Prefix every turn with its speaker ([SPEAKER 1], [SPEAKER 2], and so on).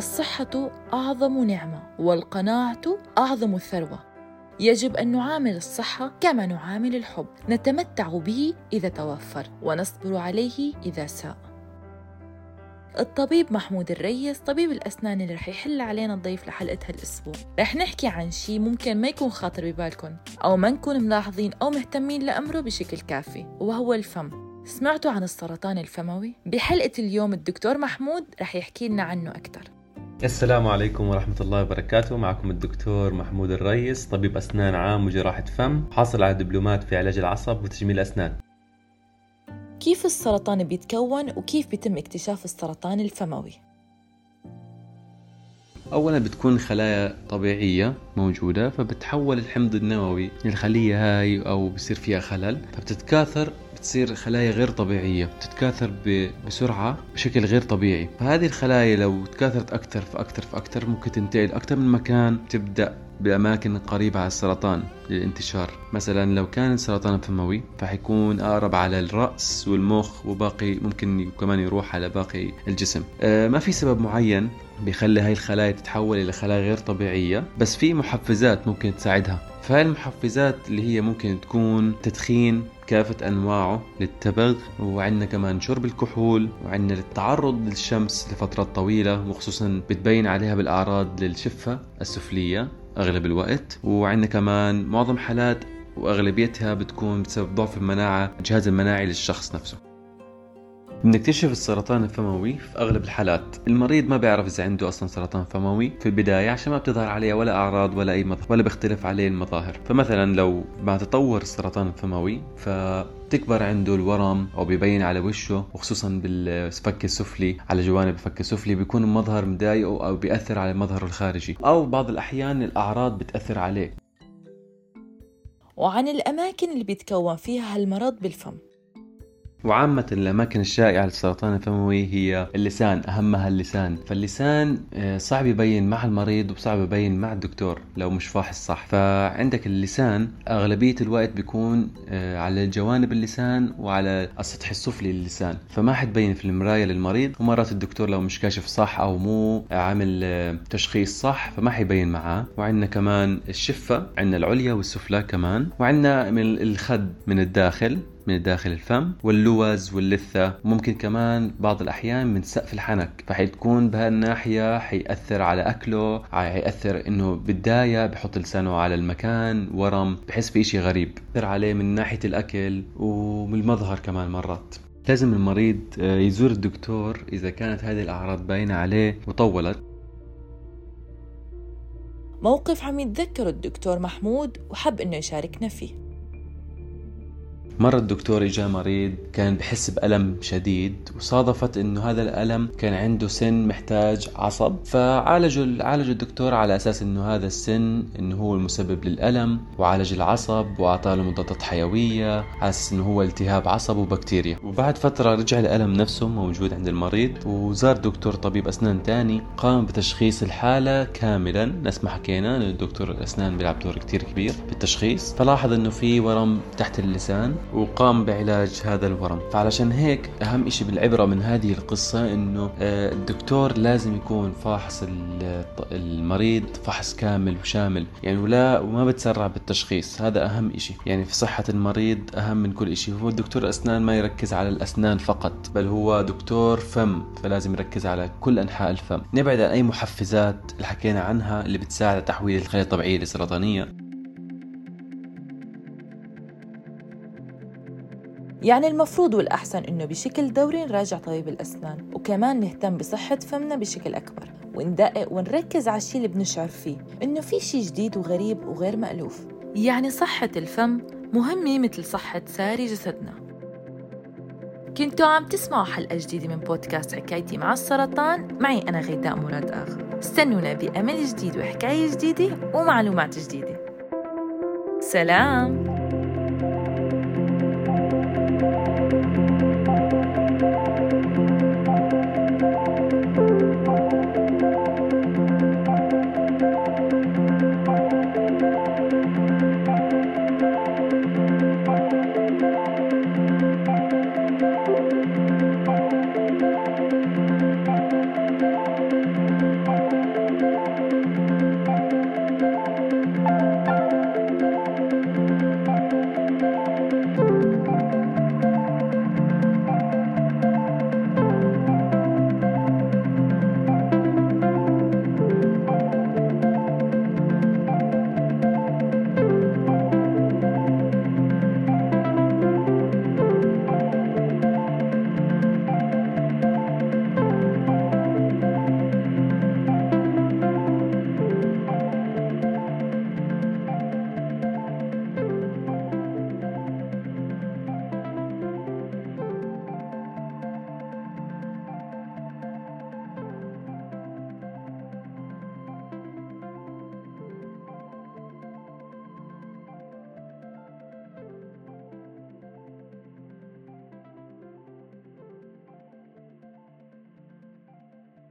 [SPEAKER 1] الصحة أعظم نعمة والقناعة أعظم ثروة يجب أن نعامل الصحة كما نعامل الحب. نتمتع به إذا توفر ونصبر عليه إذا ساء. الطبيب محمود الريس طبيب الأسنان اللي رح يحل علينا الضيف لحلقة هالأسبوع رح نحكي عن شي ممكن ما يكون خاطر ببالكم أو ما نكون ملاحظين أو مهتمين لأمره بشكل كافي وهو الفم. سمعتوا عن السرطان الفموي؟ بحلقة اليوم الدكتور محمود رح يحكي لنا عنه أكثر
[SPEAKER 2] السلام عليكم ورحمة الله وبركاته معكم الدكتور محمود الريس طبيب أسنان عام وجراحة فم حاصل على دبلومات في علاج العصب وتجميل الأسنان
[SPEAKER 1] كيف السرطان بيتكون وكيف بيتم اكتشاف السرطان الفموي؟
[SPEAKER 2] أولا بتكون خلايا طبيعية موجودة فبتحول الحمض النووي للخلية هاي أو بصير فيها خلل فبتتكاثر بتصير خلايا غير طبيعية بتتكاثر بسرعة بشكل غير طبيعي. فهذه الخلايا لو تكاثرت أكثر فأكثر فأكثر ممكن تنتقل أكثر من مكان تبدأ بأماكن قريبة على السرطان للانتشار. مثلا لو كان السرطان فموي فحيكون أقرب على الرأس والمخ وباقي ممكن كمان يروح على باقي الجسم. أه ما في سبب معين بيخلي هاي الخلايا تتحول إلى خلايا غير طبيعية بس في محفزات ممكن تساعدها. فهاي المحفزات اللي هي ممكن تكون تدخين كافة أنواعه للتبغ وعندنا كمان شرب الكحول وعندنا التعرض للشمس لفترات طويلة وخصوصا بتبين عليها بالأعراض للشفة السفلية أغلب الوقت. وعندنا كمان معظم حالات وأغلبيتها بتكون بسبب ضعف المناعة الجهاز المناعي للشخص نفسه. بنكتشف السرطان الفموي في أغلب الحالات. المريض ما بيعرف إذا عنده أصلا سرطان فموي في البداية عشان ما بتظهر عليه ولا أعراض ولا أي مظهر ولا بيختلف عليه المظاهر. فمثلا لو مع تطور السرطان الفموي ف بتكبر عنده الورم أو بيبين على وشه وخصوصا بالفك السفلي على جوانب الفك السفلي بيكون المظهر مضايقه أو بيأثر على مظهره الخارجي. أو بعض الأحيان الأعراض بتأثر عليه.
[SPEAKER 1] وعن الأماكن اللي بيتكون فيها هالمرض بالفم.
[SPEAKER 2] وعامة الأماكن الشائعة للسرطان الفموي هي اللسان أهمها اللسان. فاللسان آه، صعب يبين مع المريض وصعب يبين مع الدكتور لو مش فاحص صح. فعندك اللسان أغلبية الوقت بيكون آه، على جوانب اللسان وعلى السطح السفلي للسان. فما حتبين في المراية للمريض ومرات الدكتور لو مش كاشف صح أو مو عامل آه، تشخيص صح فما حيبين معاه. وعندنا كمان الشفة عندنا العليا والسفلى كمان. وعندنا من الخد من الداخل. من داخل الفم واللوز واللثة. ممكن كمان بعض الأحيان من سقف الحنك فحتكون بهالناحية حيأثر على أكله حيأثر إنه بالداية بحط لسانه على المكان ورم بحس في إشي غريب. يأثر عليه من ناحية الأكل ومن المظهر كمان مرات. لازم المريض آه، يزور الدكتور إذا كانت هذه الأعراض باينة عليه وطولت.
[SPEAKER 1] موقف عم يتذكره الدكتور محمود وحب إنه يشاركنا فيه.
[SPEAKER 2] مرة الدكتور اجى مريض كان بحس بألم شديد وصادفت إنه هذا الألم كان عنده سن محتاج عصب. فعالجوا عالج الدكتور على أساس إنه هذا السن إنه هو المسبب للألم وعالج العصب وأعطاه له مضادات حيوية على أساس إنه هو التهاب عصب وبكتيريا. وبعد فترة رجع الألم نفسه موجود عند المريض وزار دكتور طبيب أسنان تاني قام بتشخيص الحالة كاملا. نفس ما حكينا انه الدكتور الاسنان بيلعب دور كتير كبير بالتشخيص. فلاحظ إنه في ورم تحت اللسان. وقام بعلاج هذا الورم. فعلشان هيك أهم إشي بالعبرة من هذه القصة إنه آه، الدكتور لازم يكون فاحص المريض فحص كامل وشامل. يعني ولا وما بتسرع بالتشخيص. هذا أهم إشي. يعني في صحة المريض أهم من كل إشي. هو الدكتور الأسنان ما يركز على الأسنان فقط بل هو دكتور فم فلازم يركز على كل أنحاء الفم. نبعد عن أي محفزات اللي حكينا عنها اللي بتساعد على تحويل الخلايا الطبيعية لسرطانية
[SPEAKER 1] يعني المفروض والأحسن إنه بشكل دوري نراجع طبيب الأسنان وكمان نهتم بصحة فمنا بشكل أكبر وندقق ونركز على الشيء اللي بنشعر فيه إنه في شيء جديد وغريب وغير مألوف. يعني صحة الفم مهمة مثل صحة ساري جسدنا. كنتوا عم تسمعوا حلقة جديدة من بودكاست حكايتي مع السرطان؟ معي أنا غيداء مراد آخر. استنونا بأمل جديد وحكاية جديدة ومعلومات جديدة. سلام!